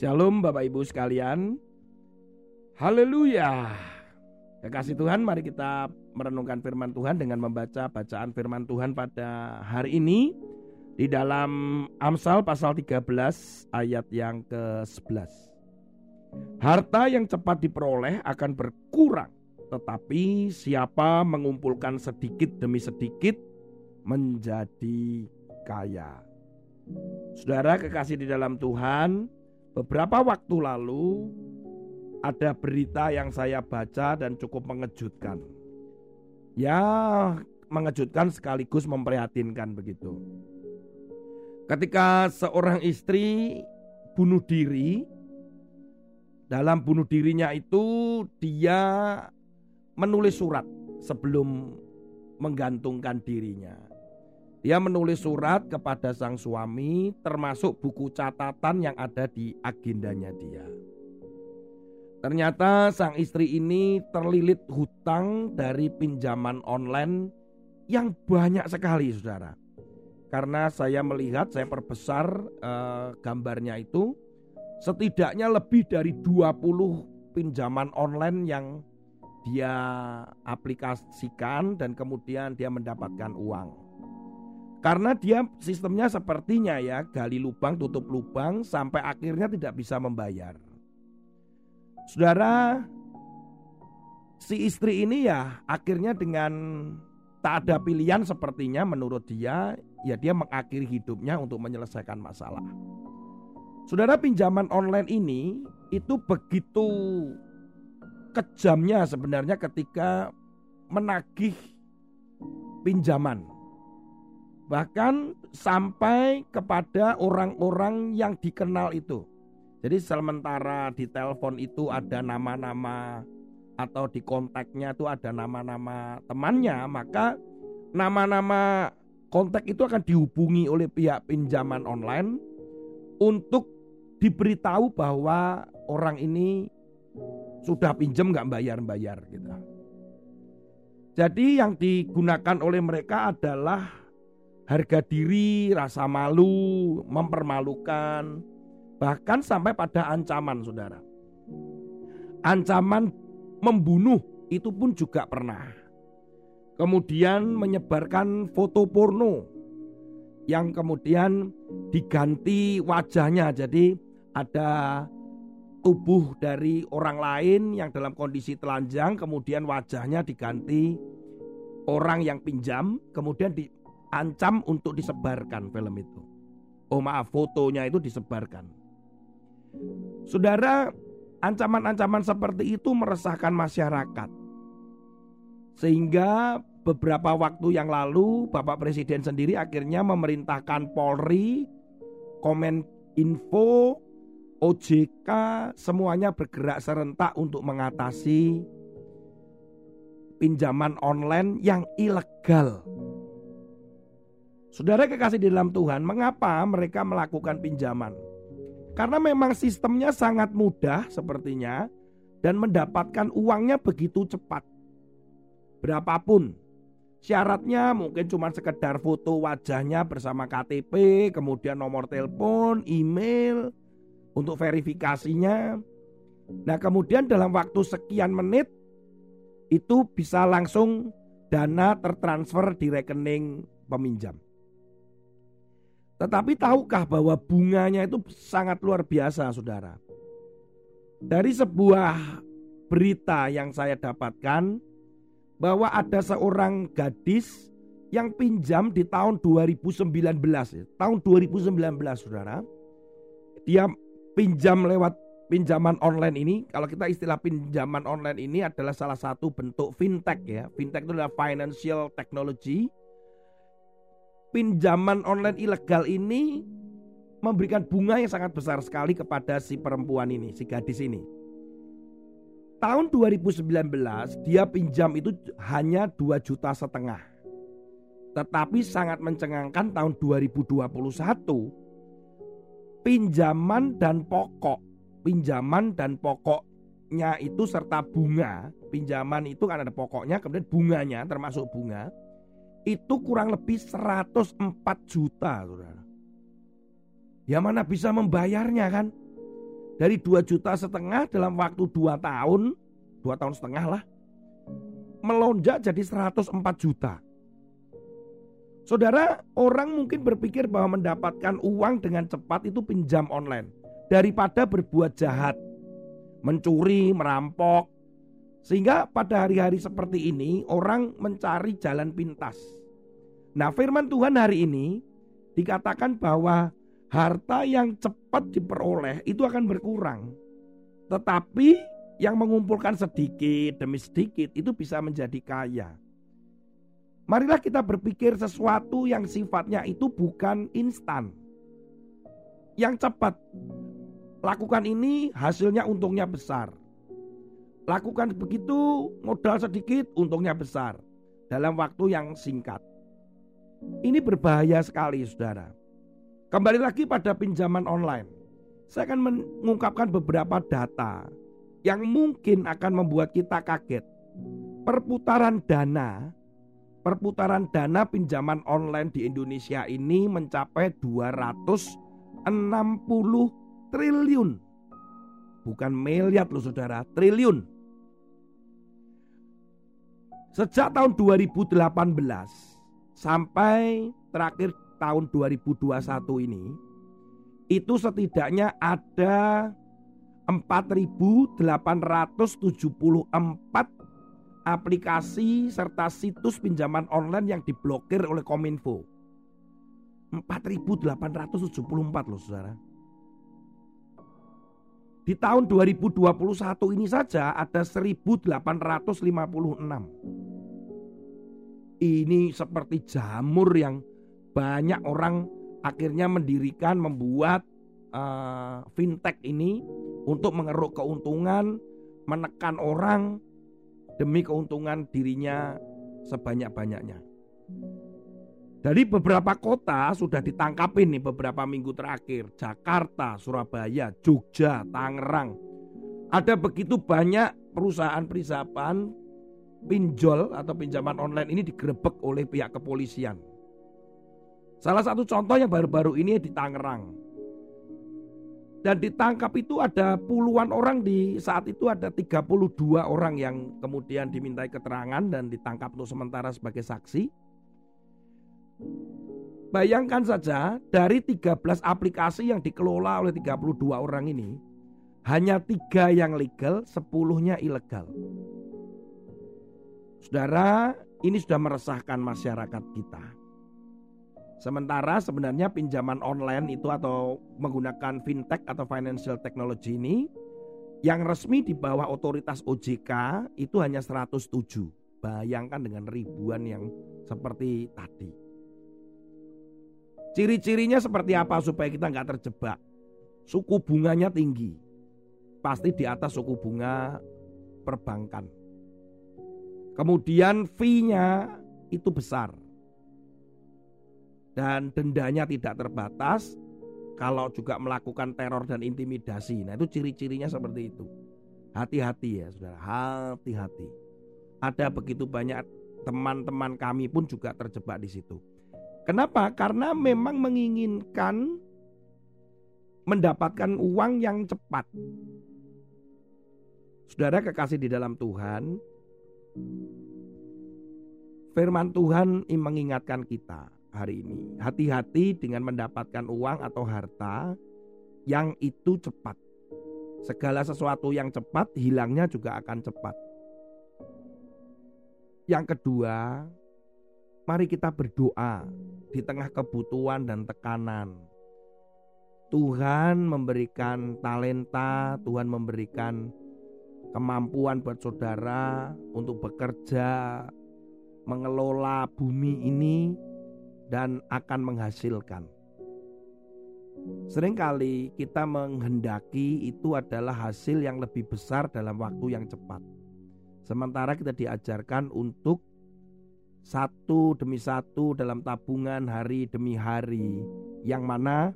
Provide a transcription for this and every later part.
Shalom Bapak Ibu sekalian. Haleluya. Kekasih Tuhan, mari kita merenungkan firman Tuhan dengan membaca bacaan firman Tuhan pada hari ini di dalam Amsal pasal 13 ayat yang ke-11. Harta yang cepat diperoleh akan berkurang, tetapi siapa mengumpulkan sedikit demi sedikit menjadi kaya. Saudara kekasih di dalam Tuhan, Beberapa waktu lalu ada berita yang saya baca dan cukup mengejutkan. Ya, mengejutkan sekaligus memprihatinkan begitu. Ketika seorang istri bunuh diri, dalam bunuh dirinya itu dia menulis surat sebelum menggantungkan dirinya. Dia menulis surat kepada sang suami termasuk buku catatan yang ada di agendanya dia. Ternyata sang istri ini terlilit hutang dari pinjaman online yang banyak sekali saudara. Karena saya melihat, saya perbesar eh, gambarnya itu setidaknya lebih dari 20 pinjaman online yang dia aplikasikan dan kemudian dia mendapatkan uang. Karena dia sistemnya sepertinya ya gali lubang tutup lubang sampai akhirnya tidak bisa membayar. Saudara, si istri ini ya akhirnya dengan tak ada pilihan sepertinya menurut dia ya dia mengakhiri hidupnya untuk menyelesaikan masalah. Saudara pinjaman online ini itu begitu kejamnya sebenarnya ketika menagih pinjaman bahkan sampai kepada orang-orang yang dikenal itu. Jadi sementara di telepon itu ada nama-nama atau di kontaknya itu ada nama-nama temannya, maka nama-nama kontak itu akan dihubungi oleh pihak pinjaman online untuk diberitahu bahwa orang ini sudah pinjam nggak bayar-bayar gitu. Jadi yang digunakan oleh mereka adalah harga diri, rasa malu, mempermalukan, bahkan sampai pada ancaman, saudara. Ancaman membunuh itu pun juga pernah. Kemudian menyebarkan foto porno yang kemudian diganti wajahnya, jadi ada tubuh dari orang lain yang dalam kondisi telanjang, kemudian wajahnya diganti orang yang pinjam, kemudian di, ancam untuk disebarkan film itu. Oh maaf, fotonya itu disebarkan. Saudara, ancaman-ancaman seperti itu meresahkan masyarakat. Sehingga beberapa waktu yang lalu Bapak Presiden sendiri akhirnya memerintahkan Polri, Komen Info, OJK semuanya bergerak serentak untuk mengatasi pinjaman online yang ilegal Saudara kekasih di dalam Tuhan, mengapa mereka melakukan pinjaman? Karena memang sistemnya sangat mudah sepertinya dan mendapatkan uangnya begitu cepat. Berapapun syaratnya mungkin cuma sekedar foto wajahnya bersama KTP, kemudian nomor telepon, email untuk verifikasinya. Nah, kemudian dalam waktu sekian menit itu bisa langsung dana tertransfer di rekening peminjam. Tetapi tahukah bahwa bunganya itu sangat luar biasa saudara. Dari sebuah berita yang saya dapatkan bahwa ada seorang gadis yang pinjam di tahun 2019 tahun 2019 saudara. Dia pinjam lewat pinjaman online ini. Kalau kita istilah pinjaman online ini adalah salah satu bentuk fintech ya. Fintech itu adalah financial technology pinjaman online ilegal ini memberikan bunga yang sangat besar sekali kepada si perempuan ini, si gadis ini. Tahun 2019 dia pinjam itu hanya 2 juta setengah. Tetapi sangat mencengangkan tahun 2021 pinjaman dan pokok, pinjaman dan pokoknya itu serta bunga, pinjaman itu kan ada pokoknya kemudian bunganya termasuk bunga itu kurang lebih 104 juta saudara. Ya mana bisa membayarnya kan? Dari 2 juta setengah dalam waktu 2 tahun, 2 tahun setengah lah, melonjak jadi 104 juta. Saudara, orang mungkin berpikir bahwa mendapatkan uang dengan cepat itu pinjam online daripada berbuat jahat, mencuri, merampok. Sehingga pada hari-hari seperti ini orang mencari jalan pintas. Nah, firman Tuhan hari ini dikatakan bahwa harta yang cepat diperoleh itu akan berkurang. Tetapi yang mengumpulkan sedikit demi sedikit itu bisa menjadi kaya. Marilah kita berpikir sesuatu yang sifatnya itu bukan instan. Yang cepat. Lakukan ini hasilnya untungnya besar. Lakukan begitu modal sedikit untungnya besar. Dalam waktu yang singkat. Ini berbahaya sekali saudara. Kembali lagi pada pinjaman online. Saya akan mengungkapkan beberapa data yang mungkin akan membuat kita kaget. Perputaran dana perputaran dana pinjaman online di Indonesia ini mencapai 260 triliun. Bukan miliar loh saudara, triliun. Sejak tahun 2018 sampai terakhir tahun 2021 ini itu setidaknya ada 4.874 aplikasi serta situs pinjaman online yang diblokir oleh Kominfo. 4.874 loh saudara. Di tahun 2021 ini saja ada 1.856. Ini seperti jamur yang banyak orang akhirnya mendirikan, membuat uh, fintech ini untuk mengeruk keuntungan, menekan orang, demi keuntungan dirinya sebanyak-banyaknya. Dari beberapa kota sudah ditangkapin nih beberapa minggu terakhir. Jakarta, Surabaya, Jogja, Tangerang. Ada begitu banyak perusahaan-perusahaan pinjol atau pinjaman online ini digerebek oleh pihak kepolisian. Salah satu contoh yang baru-baru ini di Tangerang. Dan ditangkap itu ada puluhan orang di saat itu ada 32 orang yang kemudian dimintai keterangan dan ditangkap untuk sementara sebagai saksi. Bayangkan saja dari 13 aplikasi yang dikelola oleh 32 orang ini hanya tiga yang legal, sepuluhnya ilegal. Saudara, ini sudah meresahkan masyarakat kita. Sementara sebenarnya pinjaman online itu atau menggunakan fintech atau financial technology ini yang resmi di bawah otoritas OJK itu hanya 107. Bayangkan dengan ribuan yang seperti tadi. Ciri-cirinya seperti apa supaya kita nggak terjebak? Suku bunganya tinggi. Pasti di atas suku bunga perbankan. Kemudian fee-nya itu besar dan dendanya tidak terbatas kalau juga melakukan teror dan intimidasi. Nah, itu ciri-cirinya seperti itu. Hati-hati ya, Saudara. Hati-hati. Ada begitu banyak teman-teman kami pun juga terjebak di situ. Kenapa? Karena memang menginginkan mendapatkan uang yang cepat. Saudara kekasih di dalam Tuhan, firman Tuhan mengingatkan kita hari ini. Hati-hati dengan mendapatkan uang atau harta yang itu cepat. Segala sesuatu yang cepat hilangnya juga akan cepat. Yang kedua, mari kita berdoa di tengah kebutuhan dan tekanan. Tuhan memberikan talenta, Tuhan memberikan kemampuan buat saudara untuk bekerja, mengelola bumi ini dan akan menghasilkan. Seringkali kita menghendaki itu adalah hasil yang lebih besar dalam waktu yang cepat. Sementara kita diajarkan untuk satu demi satu dalam tabungan hari demi hari, yang mana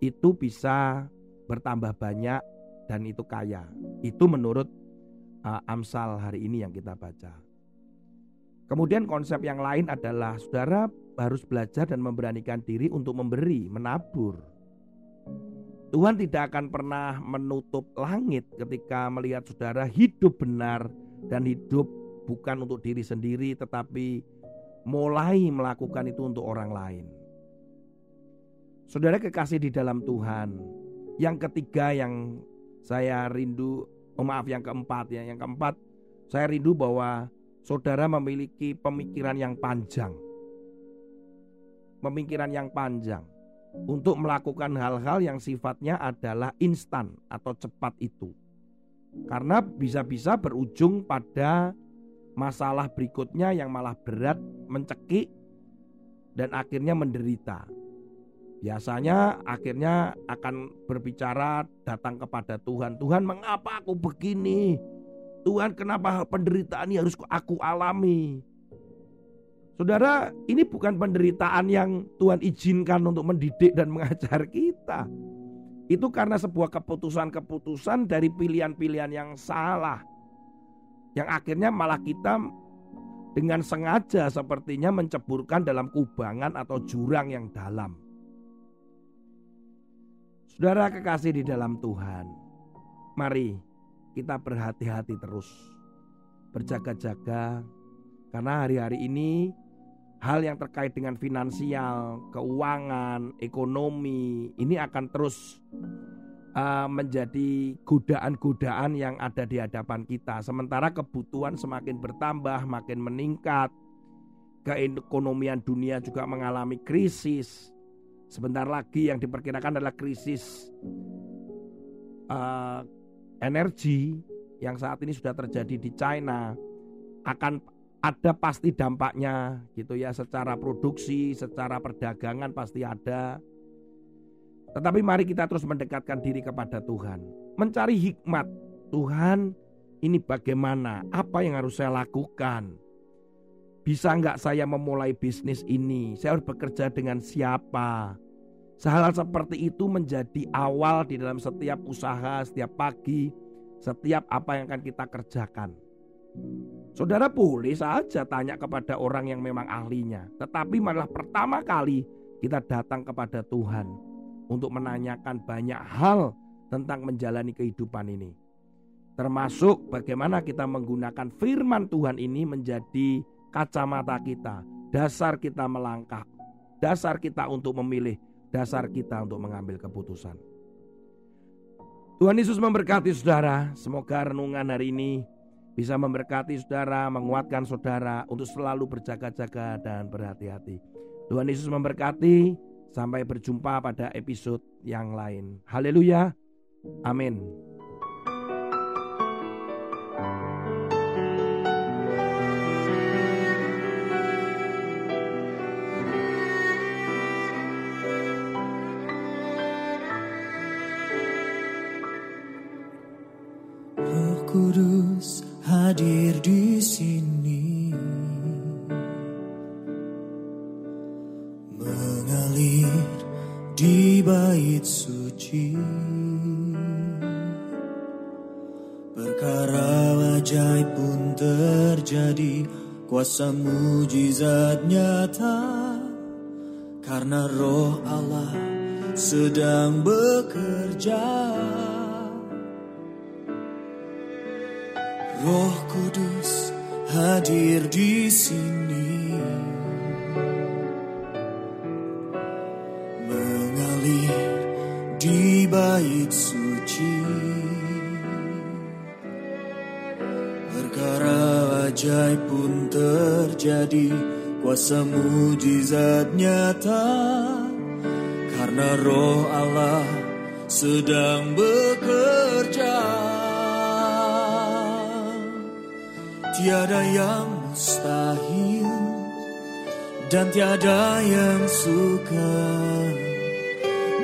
itu bisa bertambah banyak dan itu kaya. Itu menurut uh, Amsal hari ini yang kita baca. Kemudian konsep yang lain adalah saudara harus belajar dan memberanikan diri untuk memberi, menabur. Tuhan tidak akan pernah menutup langit ketika melihat saudara hidup benar dan hidup bukan untuk diri sendiri tetapi mulai melakukan itu untuk orang lain. Saudara kekasih di dalam Tuhan. Yang ketiga yang saya rindu, oh maaf yang keempat ya, yang keempat saya rindu bahwa saudara memiliki pemikiran yang panjang. Pemikiran yang panjang untuk melakukan hal-hal yang sifatnya adalah instan atau cepat itu. Karena bisa-bisa berujung pada masalah berikutnya yang malah berat, mencekik, dan akhirnya menderita. Biasanya akhirnya akan berbicara datang kepada Tuhan. Tuhan mengapa aku begini? Tuhan kenapa penderitaan ini harus aku alami? Saudara, ini bukan penderitaan yang Tuhan izinkan untuk mendidik dan mengajar kita. Itu karena sebuah keputusan-keputusan dari pilihan-pilihan yang salah. Yang akhirnya malah kita dengan sengaja sepertinya menceburkan dalam kubangan atau jurang yang dalam. Saudara kekasih di dalam Tuhan, mari kita berhati-hati terus, berjaga-jaga, karena hari-hari ini hal yang terkait dengan finansial, keuangan, ekonomi ini akan terus uh, menjadi godaan-godaan yang ada di hadapan kita. Sementara kebutuhan semakin bertambah, makin meningkat. Keekonomian dunia juga mengalami krisis. Sebentar lagi yang diperkirakan adalah krisis uh, energi yang saat ini sudah terjadi di China akan ada pasti dampaknya gitu ya secara produksi, secara perdagangan pasti ada. Tetapi mari kita terus mendekatkan diri kepada Tuhan, mencari hikmat. Tuhan, ini bagaimana? Apa yang harus saya lakukan? Bisa nggak saya memulai bisnis ini? Saya harus bekerja dengan siapa? Hal seperti itu menjadi awal di dalam setiap usaha, setiap pagi, setiap apa yang akan kita kerjakan. Saudara boleh saja tanya kepada orang yang memang ahlinya, tetapi malah pertama kali kita datang kepada Tuhan untuk menanyakan banyak hal tentang menjalani kehidupan ini. Termasuk bagaimana kita menggunakan firman Tuhan ini menjadi kacamata kita, dasar kita melangkah, dasar kita untuk memilih, dasar kita untuk mengambil keputusan. Tuhan Yesus memberkati saudara. Semoga renungan hari ini bisa memberkati saudara, menguatkan saudara untuk selalu berjaga-jaga dan berhati-hati. Tuhan Yesus memberkati. Sampai berjumpa pada episode yang lain. Haleluya. Amin. Perkara ajaib pun terjadi. Kuasa mujizat nyata. Karena roh Allah sedang bekerja. Roh Kudus hadir di sini. Mengalir di bait ajaib pun terjadi kuasa mujizat nyata. Karena roh Allah sedang bekerja. Tiada yang mustahil dan tiada yang suka.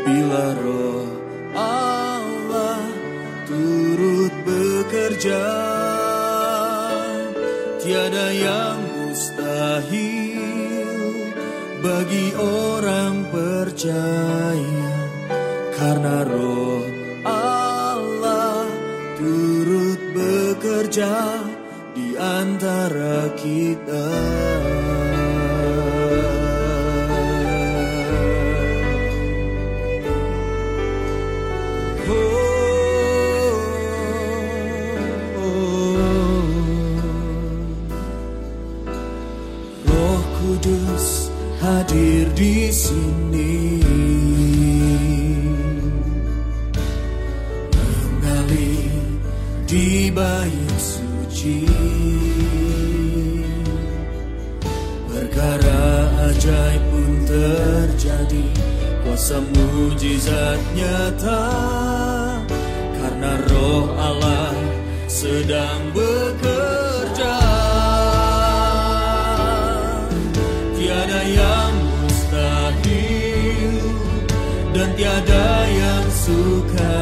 Bila roh Allah turut bekerja tiada yang mustahil bagi orang percaya karena roh Allah turut bekerja di antara kita. Kudus hadir di sini. Mengalir di bait suci. Perkara ajaib pun terjadi, kuasa mujizat nyata. Karena roh Allah sedang bekerja. Dan tiada yang suka